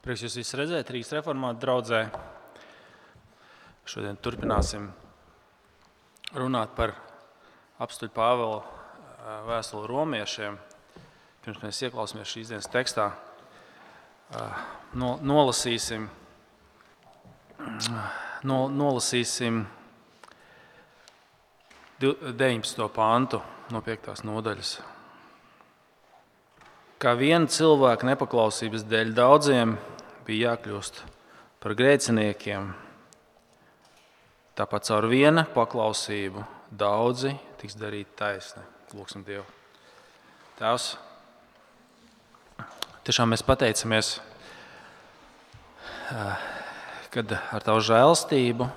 Prieks jūs visus redzēt, Rīgas reformāta draudzē. Šodien turpināsim runāt par apstuļu Pāvela vēstuli romiešiem. Pirms mēs ieklausāmies šīs dienas tekstā, no, nolasīsim, no, nolasīsim 19. pāntu no 5. nodaļas. Kā viena cilvēka nepaklausības dēļ daudziem bija jākļūst par grēciniekiem, tāpat caur viena paklausību daudzi tiks darīti taisni. Lūksim Dievu. Tēvs, tiešām mēs pateicamies, kad ar Tavu žēlstību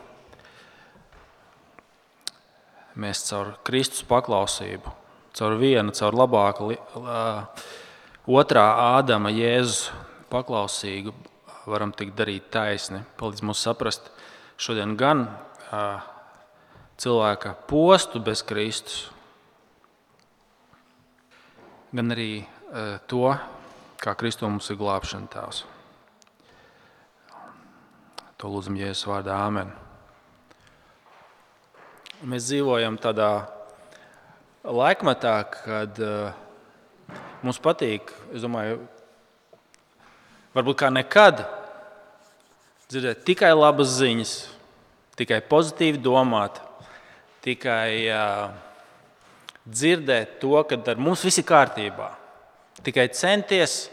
mēs caur Kristus paklausību, caur vienu, caur labāku otrā Ādama Jēzus paklausīgu varam tikt darīt taisni. Palīdz mums saprast šodien gan uh, cilvēka postu bez Kristus, gan arī uh, to, kā Kristus mums ir glābšana tēvs. To lūdzam Jēzus vārdā Āmen. Mēs dzīvojam tādā laikmetā, kad uh, Mums patīk, es domāju, varbūt kā nekad dzirdēt tikai labas ziņas, tikai pozitīvi domāt, tikai uh, dzirdēt to, ka ar mums viss ir kārtībā. Tikai centies,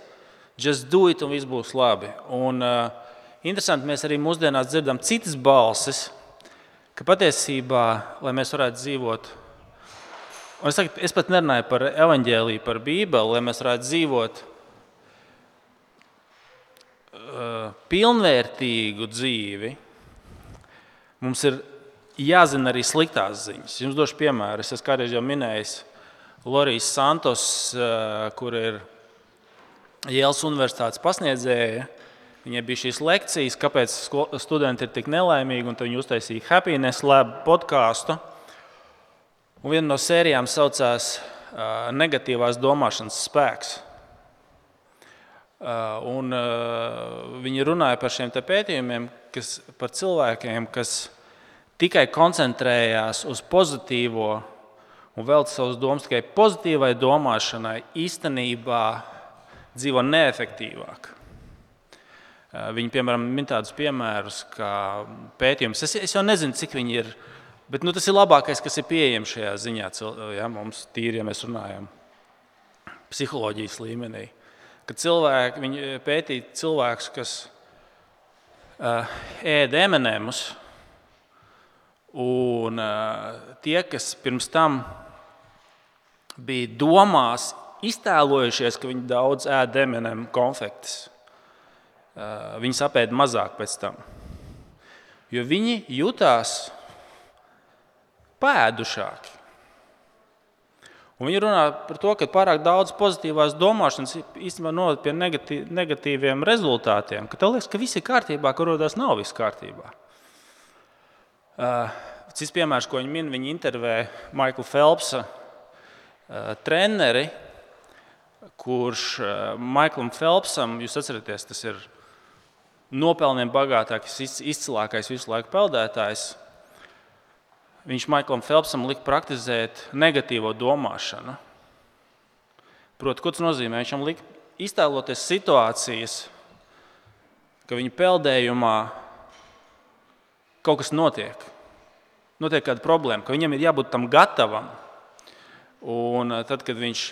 just do it, un viss būs labi. Un, uh, interesanti, mēs arī mūsdienās dzirdam citas balsis, ka patiesībā, lai mēs varētu dzīvot Un es, saku, es pat nerunāju par evaņģēlīju, par Bībeli, lai mēs varētu dzīvot uh, pilnvērtīgu dzīvi. Mums ir jāzina arī sliktās ziņas. Jums došu piemēru. Es kādreiz jau minējis Lorijas Santos, uh, kur ir Jēlas Universitātes pasniedzēja. Viņai bija šīs lekcijas, kāpēc studenti ir tik nelaimīgi, un viņi uztaisīja Happiness Lab podkāstu. Un viena no sērijām saucās uh, Negatīvās domāšanas spēks. Uh, un, uh, viņi runāja par šiem pētījumiem, kas, par cilvēkiem, kas tikai koncentrējās uz pozitīvo un veltīja savus domas tikai pozitīvai domāšanai, īstenībā dzīvo neefektīvāk. Viņi, piemēram, min tādus piemērus, kā pētījums. Es, es jau nezinu, cik viņi ir Bet nu, tas ir labākais, kas ir pieejams šajā ziņā. Ja, mums tīri, ja mēs runājam psiholoģijas līmenī. Kad cilvēki pētīja cilvēkus, kas uh, ēd eminēmus, un uh, tie, kas pirms tam bija domās, iztēlojušies, ka viņi daudz ēd eminēmu konfektes, uh, viņi sapēda mazāk pēc tam. Jo viņi jutās pēdušāki. Un viņi runā par to, ka pārāk daudz pozitīvās domāšanas īstenībā noved pie negatīv, negatīviem rezultātiem. Ka tev liekas, ka viss ir kārtībā, kur rodas nav viss kārtībā. Uh, cits piemērs, ko viņi min, viņi intervē Maikla Phelpsa uh, treneri, kurš uh, Maiklam Phelpsam, jūs atceraties, tas ir nopelniem bagātākais, izcilākais visu laiku peldētājs viņš Maiklam Phelpsam lika praktizēt negatīvo domāšanu. Proti, ko tas nozīmē? Viņš lika iztēloties situācijas, ka viņa peldējumā kaut kas notiek. Notiek kāda problēma, ka viņam ir jābūt tam gatavam. Un eh, tad, kad viņš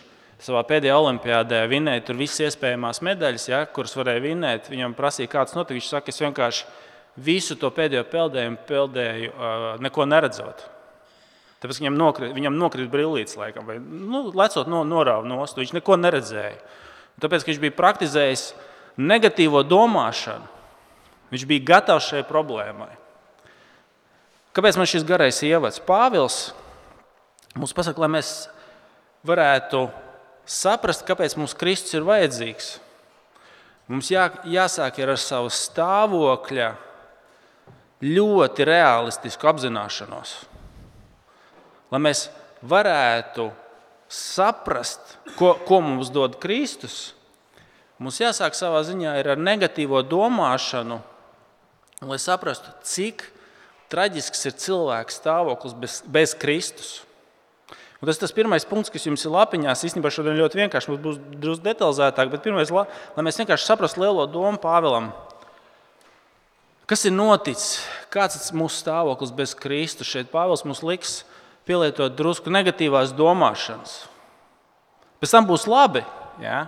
savā pēdējā olimpiādē vinēja tur visas iespējamās medaļas, ja, kuras varēja vinēt, viņam prasīja, kāds notika. Viņš saka, es vienkārši visu to pēdējo peldējumu peldēju, neko neredzot. Tāpēc viņam nokrita, viņam nokrita brīvlītes, laikam, vai nu, lecot no, norāva nost. Viņš neko neredzēja. Tāpēc, viņš bija praktizējis negatīvo domāšanu, viņš bija gatavs šai problēmai. Kāpēc man šis garais ievads? Pāvils mums pasaka, lai mēs varētu saprast, kāpēc mums Kristus ir vajadzīgs. Mums jā, jāsāk ar savu stāvokļa ļoti realistisku apzināšanos. Lai mēs varētu saprast, ko, ko mums dod Kristus, Mums jāsāk savā ziņā ar negatīvo domāšanu, lai saprastu, cik traģisks ir cilvēks stāvoklis bez, bez Kristus. Un tas ir tas pirmais punkts, kas jums ir lapiņās. Īstenībā šodien ļoti vienkārši mums būs drusku detalizētāk, bet pirmais, lai mēs vienkārši saprastu lielo domu Pāvēlam. Kas ir noticis? Kāds ir mūsu stāvoklis bez Kristus? Šeit Pāvils mums liks pielietot drusku negatīvās domāšanas. Pēc tam būs labi. Ja?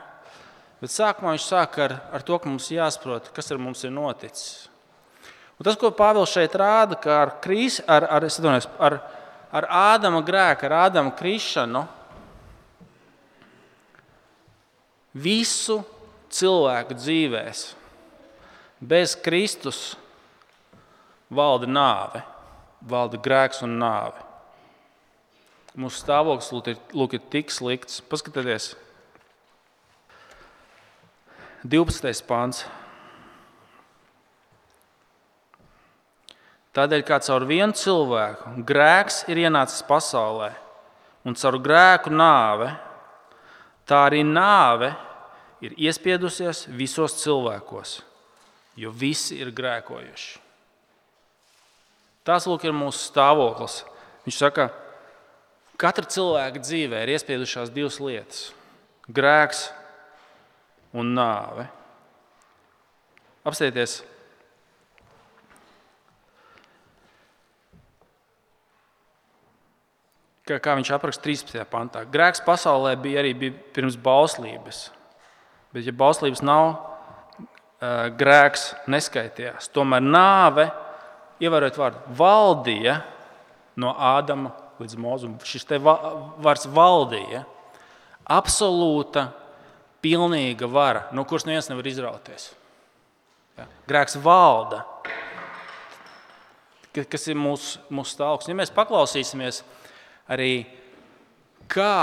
Bet sākumā viņš sāk ar, ar to, ka mums jāsaprot, kas ar mums ir noticis. Un tas, ko Pāvils šeit rāda, ka ar, krīs, ar, ar, domāju, ar, ar Ādama grēku, ar Ādama krišanu, visu cilvēku dzīvēs bez Kristus valda nāve, valda grēks un nāve. Mūsu stāvoklis lūk, ir, tik slikts. Paskatieties, 12. pāns. Tādēļ, kā caur vienu cilvēku grēks ir ienācis pasaulē, un caur grēku nāve, tā arī nāve ir iespiedusies visos cilvēkos, jo visi ir grēkojuši. Tas lūk, ir mūsu stāvoklis. Viņš saka, ka katra cilvēka dzīvē ir iespiedušās divas lietas - grēks un nāve. Apstājieties! Kā, viņš apraksta 13. pantā. Grēks pasaulē bija arī bija pirms bauslības. Bet, ja bauslības nav, grēks neskaitījās. Tomēr nāve, ievērojot vārdu, valdīja no Ādama līdz Mozum. Šis te vārds valdīja. Absolūta pilnīga vara, no kuras neviens nevar izrauties. Ja? Grēks valda, kas ir mūsu, mūsu stāvoklis. Ja mēs paklausīsimies arī, kā,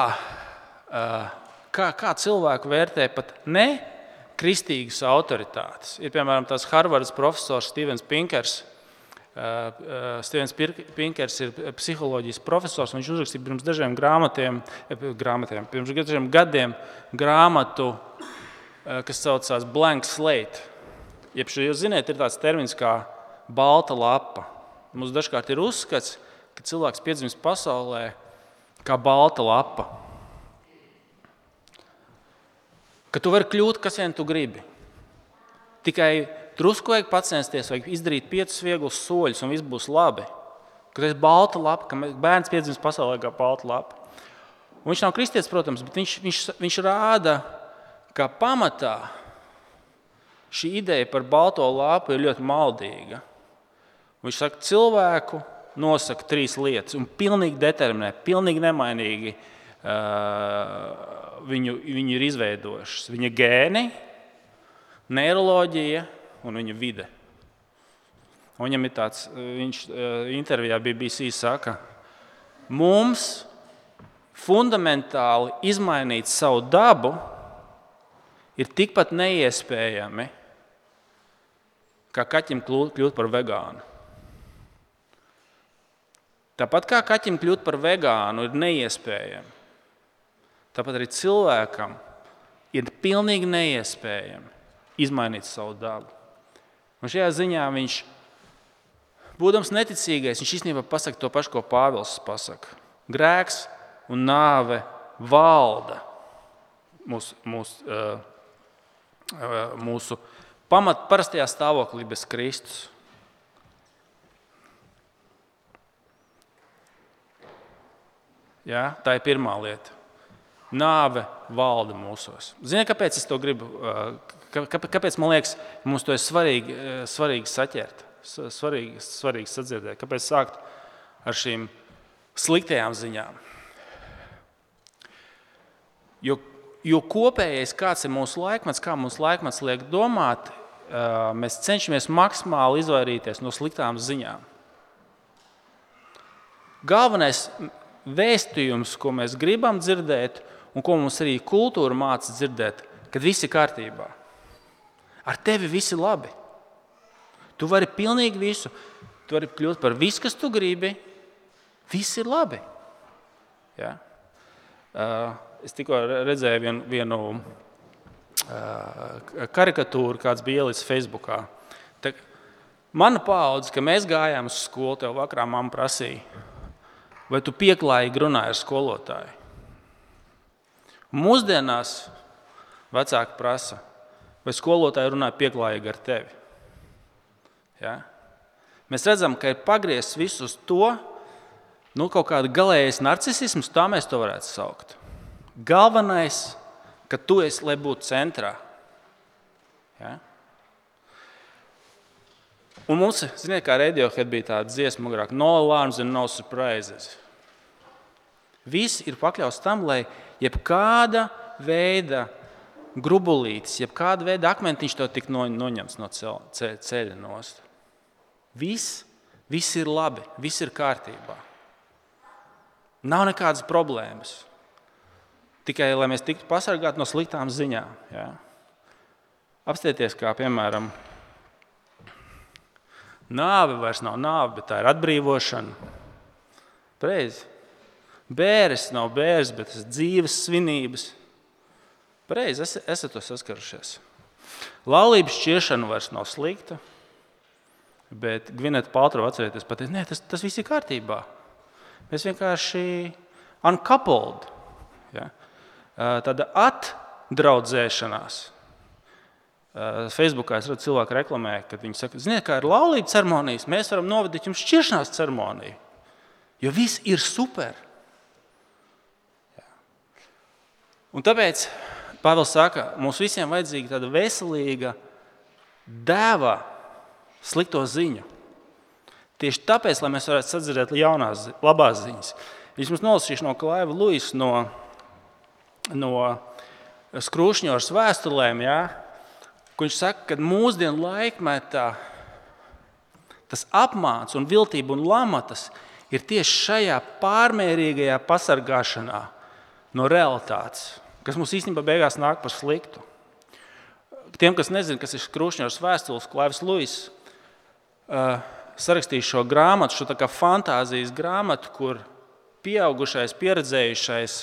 kā, kā cilvēku vērtē pat ne kristīgas autoritātes. Ir piemēram tas Harvardas profesors Stevens Pinkers Stevens Pinkers ir psiholoģijas profesors. Viņš uzrakstīja pirms dažiem grāmatiem, eh, grāmatiem pirms dažiem gadiem grāmatu, kas saucās Blank Slate. Jeb jūs zināt, ir tāds termins kā balta lapa. Mums dažkārt ir uzskats, ka cilvēks piedzimst pasaulē kā balta lapa. Ka tu vari kļūt, kas vien tu gribi. Tikai Drusku vajag pacensties, vajag izdarīt piecus vieglus soļus, un viss būs labi. Kad ir balta lapa, ka bērns piedzimst pasaulē kā balta lapa. Un viņš nav kristietis, protams, bet viņš, viņš, viņš rāda, ka pamatā šī ideja par balto lapu ir ļoti maldīga. Viņš saka, cilvēku nosaka trīs lietas un pilnīgi determinē, pilnīgi nemainīgi uh, viņu, viņu ir izveidojušas. Viņa gēni, neiroloģija un viņa vide. Un viņam ir tāds, viņš eh, intervijā BBC saka, mums fundamentāli izmainīt savu dabu ir tikpat neiespējami, kā kaķim kļūt par vegānu. Tāpat kā kaķim kļūt par vegānu ir neiespējami, tāpat arī cilvēkam ir pilnīgi neiespējami izmainīt savu dabu. Un šajā ziņā viņš, būdams neticīgais, viņš īstenībā pasaka to pašu, ko Pāvils pasaka. Grēks un nāve valda mūsu, mūsu, uh, mūsu pamat, parastajā stāvoklī bez Kristus. Ja, tā ir pirmā lieta. Nāve valda mūsos. Ziniet, kāpēc es to gribu Kāpēc man liekas, mums to ir svarīgi, eh, svarīgi saķert, svarīgi, svarīgi sadzirdēt? Kāpēc sākt ar šīm sliktajām ziņām? Jo, jo kopējais, kāds ir mūsu laikmets, kā mūsu laikmets liek domāt, eh, mēs cenšamies maksimāli izvairīties no sliktām ziņām. Galvenais vēstījums, ko mēs gribam dzirdēt, un ko mums arī kultūra māca dzirdēt, kad viss ir kārtībā. Ar tevi viss ir labi. Tu vari pilnīgi visu. Tu vari kļūt par visu, kas tu gribi. Viss ir labi. Ja? Uh, es tikko redzēju vienu, vienu karikatūru, kāds bija ielicis Facebookā. Tā, mana paudze, kad mēs gājām uz skolu, tev vakarā mamma prasīja, vai tu pieklājīgi runāji ar skolotāju. Mūsdienās vecāki prasa, vai skolotāji runāja pieklājīgi ar tevi. Ja? Mēs redzam, ka ir pagriezts viss uz to, nu, kaut kāda galējais narcisms, tā mēs to varētu saukt. Galvenais, ka tu esi, lai būtu centrā. Ja? Un mums, ziniet, kā Radiohead bija tāda dziesma, agrāk, no alarms and no surprises. Viss ir pakļauts tam, lai jebkāda veida grubulītis, jebkāda veida akmentiņš to tik no, noņemts no ceļa nost. Viss, viss ir labi, viss ir kārtībā. Nav nekādas problēmas. Tikai lai mēs tiktu pasargāti no sliktām ziņām. Ja? Apstieties, kā piemēram, nāve vairs nav nāve, bet tā ir atbrīvošana. Preizi. Bēres nav bēres, bet tas ir dzīves svinības. Pareizi, es, esat to saskarušies. Laulības šķiešana vairs nav slikta, bet Gvinēta Paltrova atcerieties, pat, ne, tas, tas viss ir kārtībā. Mēs vienkārši uncoupled. Ja? Tāda atdraudzēšanās. Facebookā es redzu, cilvēku reklamē, kad viņi saka, ziniet, kā ir laulības ceremonijas, mēs varam novadīt jums šķiršanās ceremoniju. Jo viss ir super. Ja. Un tāpēc Pāvils saka, mums visiem vajadzīga tāda veselīga dēva slikto ziņu. Tieši tāpēc, lai mēs varētu sadzirdēt jaunās, labās ziņas, viņš mums nolasīšu no Klaiva Luisa, no, no skrūšņoras vēstulēm, ja, kur viņš saka, ka mūsdienu laikmetā tas apmāns un viltība un lamatas ir tieši šajā pārmērīgajā pasargāšanā no realitātes kas mums īstenībā beigās nāk par sliktu. Tiem, kas nezina, kas ir Krusņevs vēstules, Klaivs Luis uh, sarakstījis šo grāmatu, šo fantāzijas grāmatu, kur pieaugušais, pieredzējušais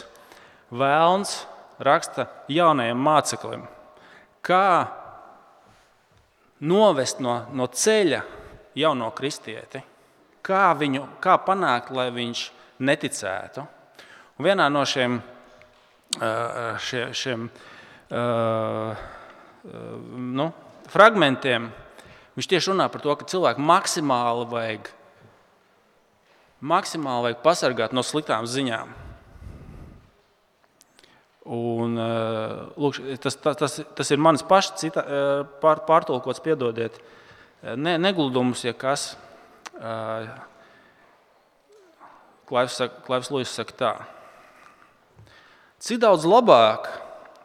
vēlns raksta jaunajam māceklim, kā novest no, no ceļa jauno kristieti, kā viņu kā panākt, lai viņš neticētu. Un vienā no šiem šie, šiem nu, fragmentiem, viņš tieši runā par to, ka cilvēku maksimāli vajag, maksimāli vajag pasargāt no sliktām ziņām. Un, lūk, tas, tas, tas, ir mans pašs cita, pār, pārtulkots, piedodiet, ne, negludums, ja kas. Klaivs Lūsis saka tā. Cik daudz labāk,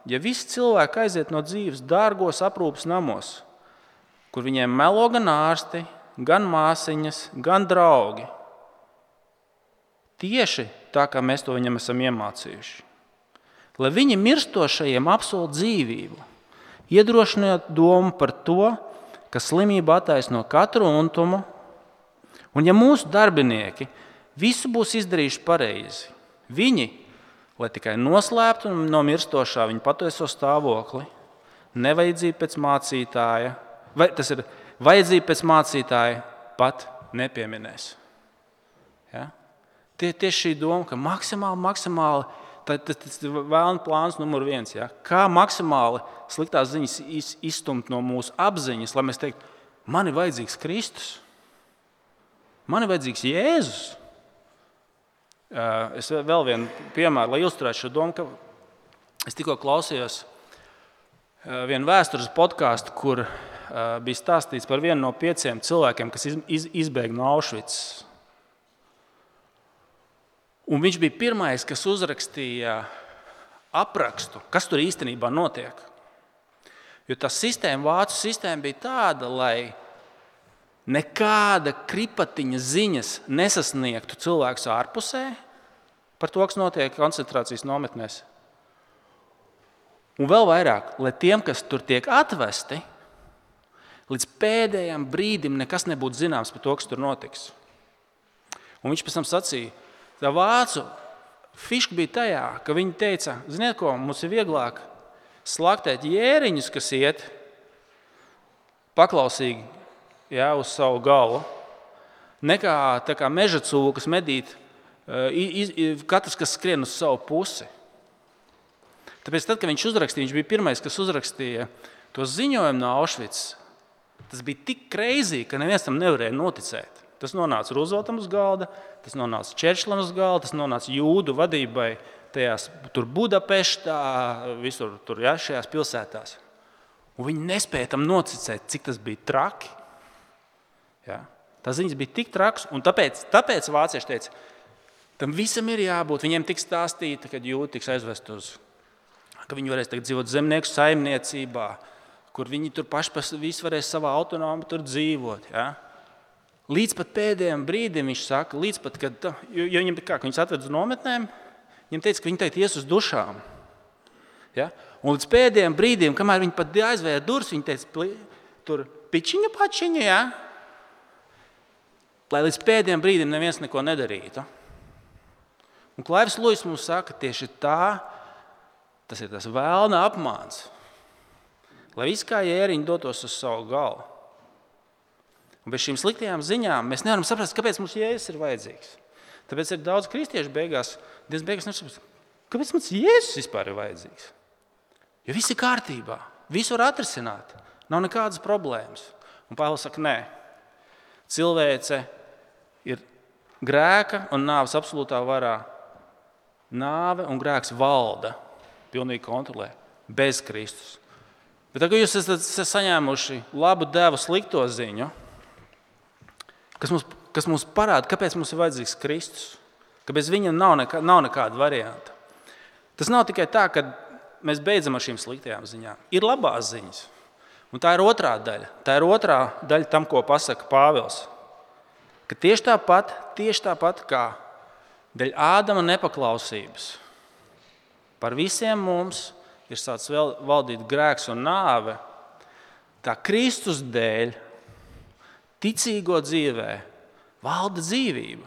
ja visi cilvēki aiziet no dzīves dārgos aprūpes namos, kur viņiem melo gan ārsti, gan māsiņas, gan draugi. Tieši tā, kā mēs to viņam esam iemācījuši. Lai viņi mirstošajiem apsol dzīvību, iedrošinot domu par to, ka slimība attaisno katru untumu, un ja mūsu darbinieki visu būs izdarījuši pareizi, viņi lai tikai noslēptu no mirstošā viņa patieso stāvokli, nevajadzība pēc mācītāja, vai tas ir vajadzība pēc mācītāja, pat nepieminēs. Ja? Tie, tieši šī doma, ka maksimāli, maksimāli tas ir vēlams plāns numur viens. Ja? Kā maksimāli sliktās ziņas izstumt no mūsu apziņas, lai mēs teiktu, man ir vajadzīgs Kristus, man ir vajadzīgs Jēzus. Eh, es vēl vienu piemēru, lai ilustrētu šo domu, ka es tikko klausījos eh, vienu vēstures podkāstu, kur eh, bija stāstīts par vienu no pieciem cilvēkiem, kas izbēga no Auschwitz. Un viņš bija pirmais, kas uzrakstīja aprakstu, kas tur īstenībā notiek. Jo tā sistēma, vācu sistēma bija tāda, lai nekāda kripatiņa ziņas nesasniegtu cilvēkus ārpusē par to, kas notiek koncentrācijas nometnēs. Un vēl vairāk, lai tiem, kas tur tiek atvesti, līdz pēdējiem brīdim nekas nebūtu zināms par to, kas tur notiks. Un viņš pēc tam sacīja, ka vācu fiška bija tajā, ka viņi teica, ziniet, ko mums ir vieglāk slaktēt jēriņus, kas iet paklausīgi jā, uz savu galvu, nekā kā meža cūkas medīt, iz, iz, katrs, kas skrien uz savu pusi. Tāpēc, tad, kad viņš uzrakstīja, viņš bija pirmais, kas uzrakstīja to ziņojumu no Auschwitz. Tas bija tik kreizīgi, ka neviens tam nevarēja noticēt. Tas nonāca Rooseveltam uz galda, tas nonāca Čērčlam uz galda, tas nonāca jūdu vadībai tajās, tur Budapeštā, visur tur, ja, šajās pilsētās. Un viņi nespēja tam noticēt, cik tas bija traki. Ja. Tā ziņas bija tik traks, un tāpēc, tāpēc vācieši teica, tam visam ir jābūt. Viņiem tiks stāstīta, kad jūti tiks aizvest uz, ka viņi varēs dzīvot zemnieku saimniecībā, kur viņi tur paši varēs savā autonomi dzīvot. Ja. Līdz pat pēdējiem brīdim viņš saka, līdz pat, kad, jo, jo viņam kā, viņus atved uz nometnēm, viņam teica, ka viņi teikt ies uz dušām. Ja? Un līdz pēdējiem brīdim, kamēr viņi pat aizvēra durvis, viņi teica, tur pičiņa pačiņa, ja? Lai līdz pēdējiem brīdim neviens neko nedarītu. Un Klaivs Lūis mums saka, tieši tā, tas ir tas vēlna apmāns. Lai viss kā jēriņi dotos uz savu galvu. Un bez šīm sliktajām ziņām mēs nevaram saprast, kāpēc mums jēzus ir vajadzīgs. Tāpēc ir daudz kristiešu beigās, Dievs beigās nesaprot, kāpēc mums jēzus vispār ir vajadzīgs. Jo viss ir kārtībā, visu var atrisināt, nav nekādas problēmas. Un Pāvils saka, nē, cilvēce ir grēka un nāves absolūtā varā. Nāve un grēks valda, pilnīgi kontrolē, bez Kristus. Bet tagad jūs esat saņēmuši labu devu, slikto ziņu kas mums, kas mums parāda, kāpēc mums ir vajadzīgs Kristus, ka bez viņa nav, nekā, nav nekāda varianta. Tas nav tikai tā, ka mēs beidzam ar šīm sliktajām ziņām. Ir labās ziņas, un tā ir otrā daļa. Tā ir otrā daļa tam, ko pasaka Pāvils. Ka tieši tāpat, tieši tāpat kā dēļ Ādama nepaklausības, par visiem mums ir sācis valdīt grēks un nāve, tā Kristus dēļ ticīgo dzīvē valda dzīvība.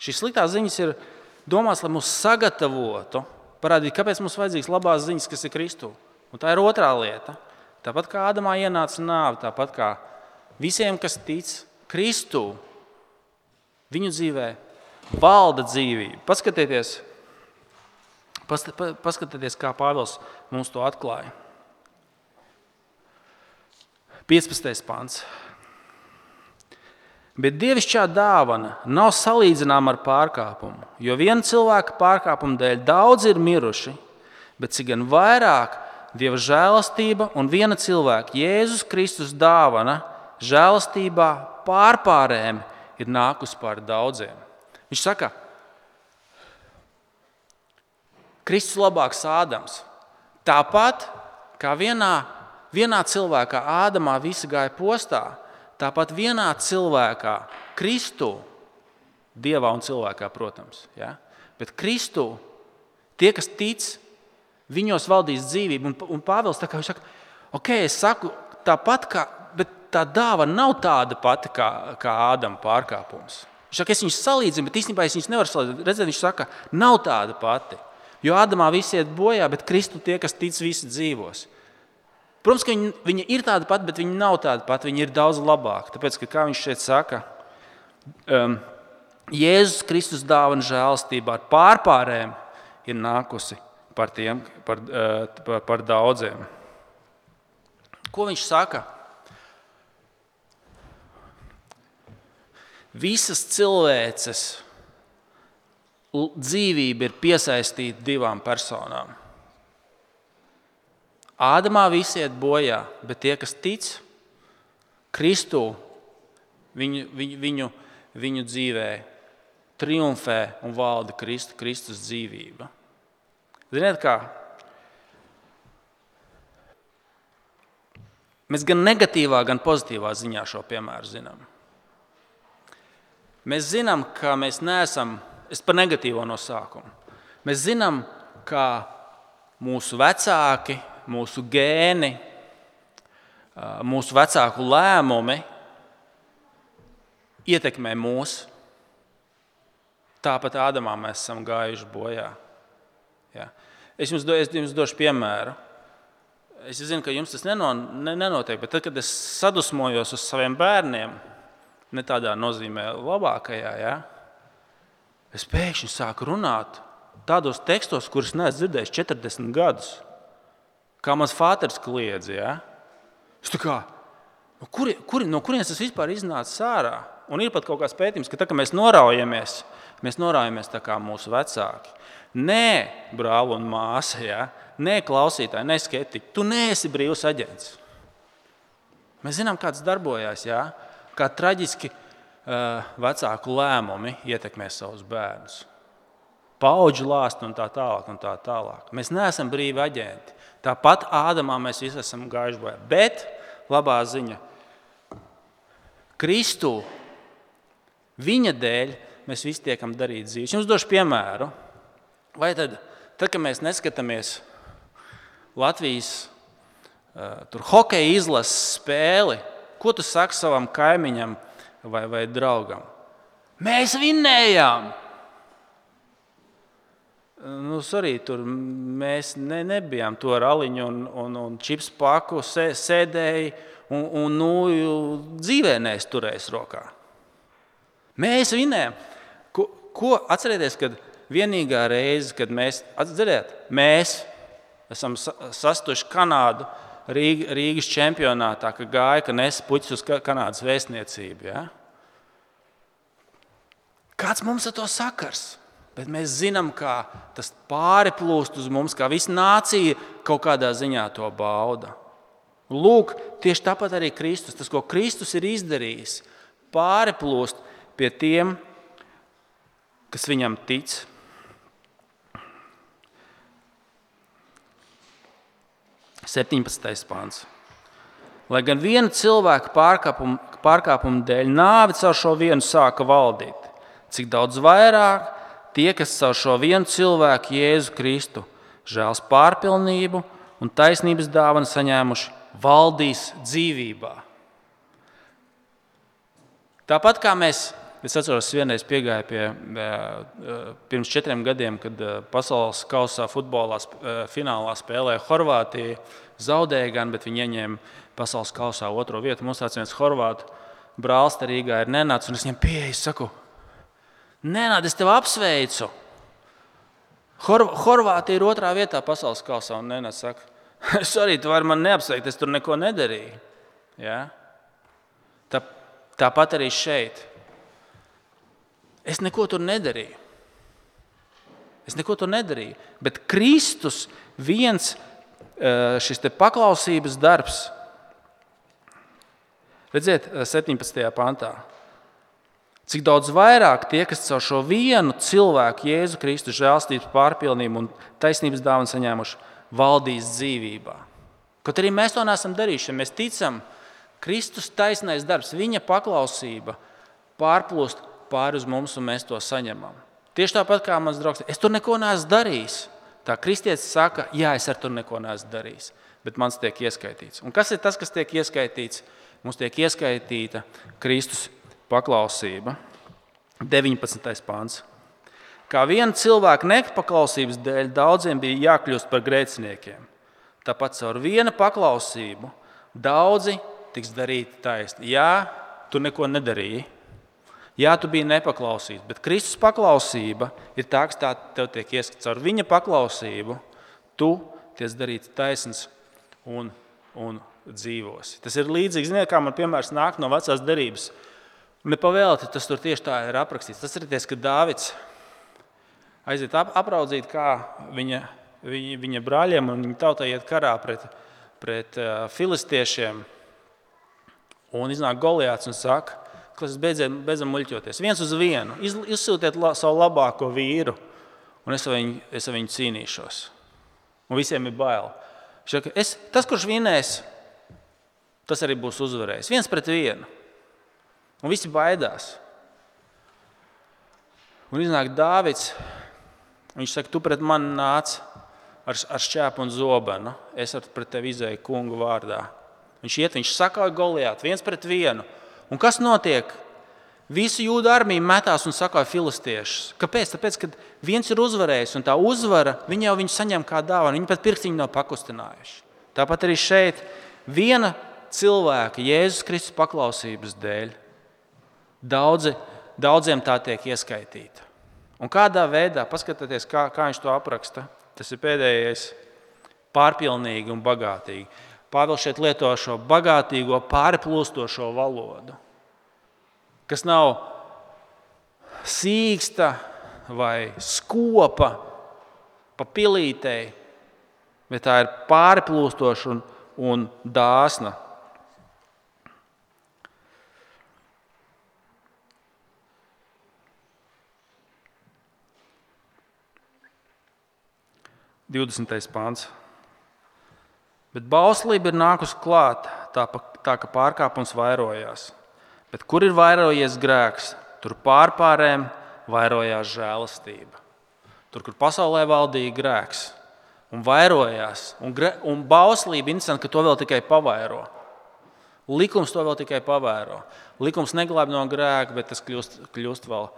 Šīs sliktās ziņas ir domāts, lai mūs sagatavotu, parādītu, kāpēc mums vajadzīgs labās ziņas, kas ir Kristū. Un tā ir otrā lieta. Tāpat kā Ādamā ienāca nāve, tāpat kā visiem, kas tic Kristū, viņu dzīvē valda dzīvība. Paskatieties, paskatieties kā Pāvils mums to atklāja. 15. pāns. Bet dievišķā dāvana nav salīdzināma ar pārkāpumu, jo viena cilvēka pārkāpuma dēļ daudz ir miruši, bet cik gan vairāk dieva žēlastība un viena cilvēka, Jēzus Kristus dāvana, žēlastībā pārpārēm ir nākusi pār daudziem. Viņš saka, Kristus labāks Ādams. Tāpat kā vienā, vienā cilvēkā Ādamā visi gāja postā, Tāpat vienā cilvēkā, Kristu, Dievā un cilvēkā, protams, ja? bet Kristu, tie, kas tic, viņos valdīs dzīvība. Un, un Pāvils tā kā viņš saka, ok, es saku tāpat, kā, tā dāva nav tāda pati kā, kā Ādama pārkāpums. Viņš saka, es viņus salīdzinu, bet īstenībā es viņus nevaru salīdzināt. Redziet, viņš saka, nav tāda pati. Jo Ādamā viss iet bojā, bet Kristu tie, kas tic, visi dzīvos. Protams, ka viņi, viņi ir tādi pati, bet viņi nav tādi pati. Viņi ir daudz labāki. Tāpēc, ka, kā viņš šeit saka, um, Jēzus Kristus dāvana žēlstībā ar pārpārēm ir nākusi par, tiem, par, uh, par, par daudziem. Ko viņš saka? Visas cilvēces dzīvība ir piesaistīta divām personām. Ādamā visi iet bojā, bet tie, kas tic Kristu, viņu, viņu, viņu, viņu dzīvē, triumfē un valda Kristu, Kristus dzīvība. Ziniet, kā? Mēs gan negatīvā, gan pozitīvā ziņā šo piemēru zinām. Mēs zinām, ka mēs neesam, es par negatīvo no sākuma. Mēs zinām, ka mūsu vecāki, mūsu gēni, mūsu vecāku lēmumi ietekmē mūs. Tāpat Ādamā mēs esam gājuši bojā. Ja. Es jums, do, es jums došu piemēru. Es zinu, ka jums tas neno, ne, nenotiek, bet tad, kad es sadusmojos uz saviem bērniem, ne tādā nozīmē, labākajā, ja, es pēkšņi sāku runāt tādos tekstos, kurus neesmu dzirdējis 40 gadus. Kā mans fāters kliedz. Ja? Es kā, no, kuri, kuri, no kurienes tas vispār iznāca ārā? Un ir pat kaut kāds pētījums, ka tā, kad mēs noraujamies, mēs noraujamies tā kā mūsu vecāki. Nē, brāl un māsa, ja? nē, klausītāji, nē, skeptiķi, tu neesi brīvs aģents. Mēs zinām, kā tas darbojas, ja? Kā traģiski vecāku lēmumi ietekmē savus bērnus. Paudžu lāstu un tā tālāk. Un tā tālāk. Mēs neesam brīvi aģenti. Tāpat Ādamā mēs visi esam gājuši bojā. Bet labā ziņa - Kristu viņa dēļ mēs visi tiekam darīt dzīves. Jums došu piemēru. Vai tad, tad kad mēs neskatāmies Latvijas uh, hokeja izlases spēli, ko tu saki savam kaimiņam vai, vai draugam? Mēs vinnējām! Nu, arī tur mēs ne, nebijām to raliņu un, un, un čips paku sē, sēdēji un, un nu, dzīvē neizturējis rokā. Mēs vinējam. Ko, ko atcerieties, kad vienīgā reize, kad mēs, atcerieties, mēs esam sastuši Kanādu Rīga, Rīgas čempionātā, ka gāja, ka nes puķis uz Kanādas vēstniecību. Ja? Kāds mums ar to sakars? Bet mēs zinām, ka tas pāriplūst uz mums, kā visa nācija kaut kādā ziņā to bauda. Lūk, tieši tāpat arī Kristus. Tas, ko Kristus ir izdarījis, pāriplūst pie tiem, kas viņam tic. Septiņpadsmitais pāns. Lai gan viena cilvēka pārkāpuma, pārkāpuma dēļ nāve caur šo vienu sāka valdīt, cik daudz vairāk tie, kas caur šo vienu cilvēku, Jēzu Kristu, žēls pārpilnību un taisnības dāvanu saņēmuši, valdīs dzīvībā. Tāpat kā mēs, es atceros, vienreiz piegāju pie, pirms četriem gadiem, kad pasaules kausā futbolā finālā spēlēja Horvātija. Zaudēja gan, bet viņi ieņēma pasaules kausā otro vietu. Mums tāds viens horvātu brālis Rīgā ir nenācis, un es viņam pieeju, saku, nē, es tevi apsveicu. Hor Horvātija ir otrā vietā pasaules kausā. Un Nē, saka, es arī tu vari man neapsveikt, es tur neko nedarīju. Ja? Tā, tāpat arī šeit. Es neko tur nedarīju. Es neko tur nedarīju. Bet Kristus viens eh, šis paklausības darbs, redziet, 17. Eh, pantā. Cik daudz vairāk tie, kas caur šo vienu cilvēku, Jēzu Kristu, žēlstības pārpilnību un taisnības dāvanu saņēmuši, valdīs dzīvībā. Kaut arī mēs to neesam darījuši, mēs ticam, Kristus taisnais darbs, viņa paklausība pārplūst pāri uz mums un mēs to saņemam. Tieši tāpat kā mans draugs, es tur neko neesmu darījis. Tā kristietis saka, jā, es ar to neko neesmu darījis, bet mans tiek ieskaitīts. Un kas ir tas, kas tiek ieskaitīts? Mums tiek ieskaitīta Kristus paklausība. 19. pāns. Kā viena cilvēka nepaklausības dēļ daudziem bija jākļūst par grēciniekiem, tāpat caur viena paklausību daudzi tiks darīti taisni. Jā, tu neko nedarīji. Jā, tu biji nepaklausīgs, bet Kristus paklausība ir tā, kas tā tev tiek ieskatīts. Ar viņa paklausību tu tiec darīts taisns un, un dzīvos. Tas ir līdzīgs, ziniet, kā man piemērs nāk no vecās derības. Nepavēlti tas tur tieši tā ir aprakstīts. Tas ir tas, ka Dāvids aiziet ap, apraudzīt, kā viņa, viņa, viņa brāļiem un viņa tautai iet karā pret, pret uh, filistiešiem. Un iznāk Goliāts un saka, ka beidzam, beidzam muļķoties. Viens uz vienu. Iz, izsūtiet la, savu labāko vīru, un es ar viņu, es ar viņu cīnīšos. Un visiem ir bail. Saka, es, tas, kurš vinēs, tas arī būs uzvarējis. Viens pret vienu. Un visi baidās. Un iznāk Dāvids. Viņš saka, tu pret mani nāc ar, ar šķēpu un zobenu. Es pret tevi izēju kungu vārdā. Viņš iet, viņš sakauja Goliātu viens pret vienu. Un kas notiek? Visa jūda armija metās un sakoja filistiešus. Kāpēc? Tāpēc, ka viens ir uzvarējis, un tā uzvara viņa jau viņu saņem kā dāvanu. Viņi pat pirkstiņu nav pakustinājuši. Tāpat arī šeit viena cilvēka, Jēzus Kristus paklausības dēļ, daudzi, daudziem tā tiek ieskaitīta. Un kādā veidā, paskatieties, kā, kā viņš to apraksta, tas ir pēdējais, pārpilnīgi un bagātīgi. Pāvils šeit lieto šo bagātīgo, pārplūstošo valodu kas nav sīksta vai skopa pa pilītei, bet tā ir pārplūstoša un, un dāsna. Divdesmitais pāns. Bet bauslība ir nākusi klāt, tā, tā ka pārkāpums vairojās. Bet kur ir vairojies grēks, tur pārpārēm vairojās žēlastība. Tur, kur pasaulē valdīja grēks un vairojās, un, gre, un bauslība, interesanti, ka to vēl tikai pavairo. Likums to vēl tikai pavēro. Likums neglābj no grēka, bet tas kļūst, kļūst vēl,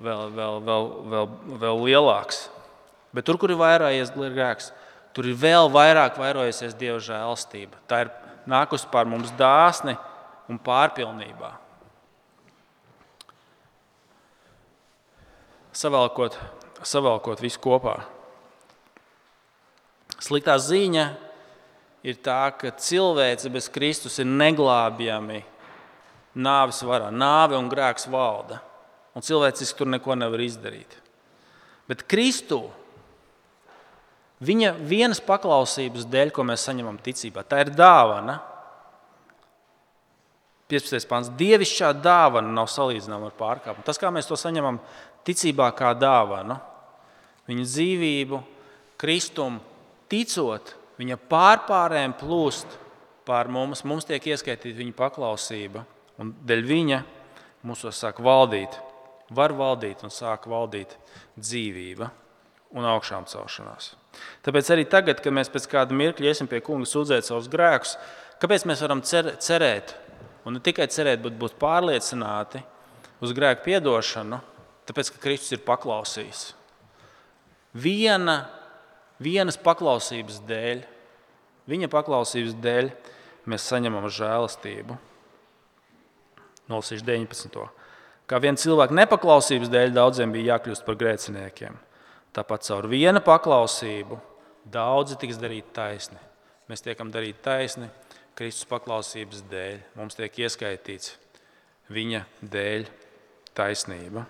vēl, vēl, vēl, vēl, vēl lielāks. Bet tur, kur ir vairājies grēks, tur ir vēl vairāk vairojusies Dieva žēlstība. Tā ir nākusi pār mums dāsni un pārpilnībā. savalkot, savalkot visu kopā. Sliktā ziņa ir tā, ka cilvēce bez Kristus ir neglābjami nāves varā. Nāve un grēks valda, un cilvēciski tur neko nevar izdarīt. Bet Kristu viņa vienas paklausības dēļ, ko mēs saņemam ticībā, tā ir dāvana. 15. pāns. Dievišķā dāvana nav salīdzināma ar pārkāpumu. Tas, kā mēs to saņemam ticībā, kā dāvanu, viņa dzīvību, kristumu, ticot, viņa pārpārēm plūst pār mums, mums tiek ieskaitīta viņa paklausība, un dēļ viņa mūsos sāk valdīt, var valdīt un sāk valdīt dzīvība un augšām celšanās. Tāpēc arī tagad, kad mēs pēc kāda mirkļa iesim pie kunga sūdzēt savus grēkus, kāpēc mēs varam cer cerēt Un ne tikai cerēt, bet būt pārliecināti uz grēku piedošanu, tāpēc ka Kristus ir paklausījis. Viena, vienas paklausības dēļ, viņa paklausības dēļ, mēs saņemam žēlastību. Nolasīšu 19. Kā viena cilvēka nepaklausības dēļ daudziem bija jākļūst par grēciniekiem. Tāpat caur vienu paklausību daudzi tiks darīti taisni. Mēs tiekam darīti taisni Kristus paklausības dēļ mums tiek ieskaitīts viņa dēļ taisnība.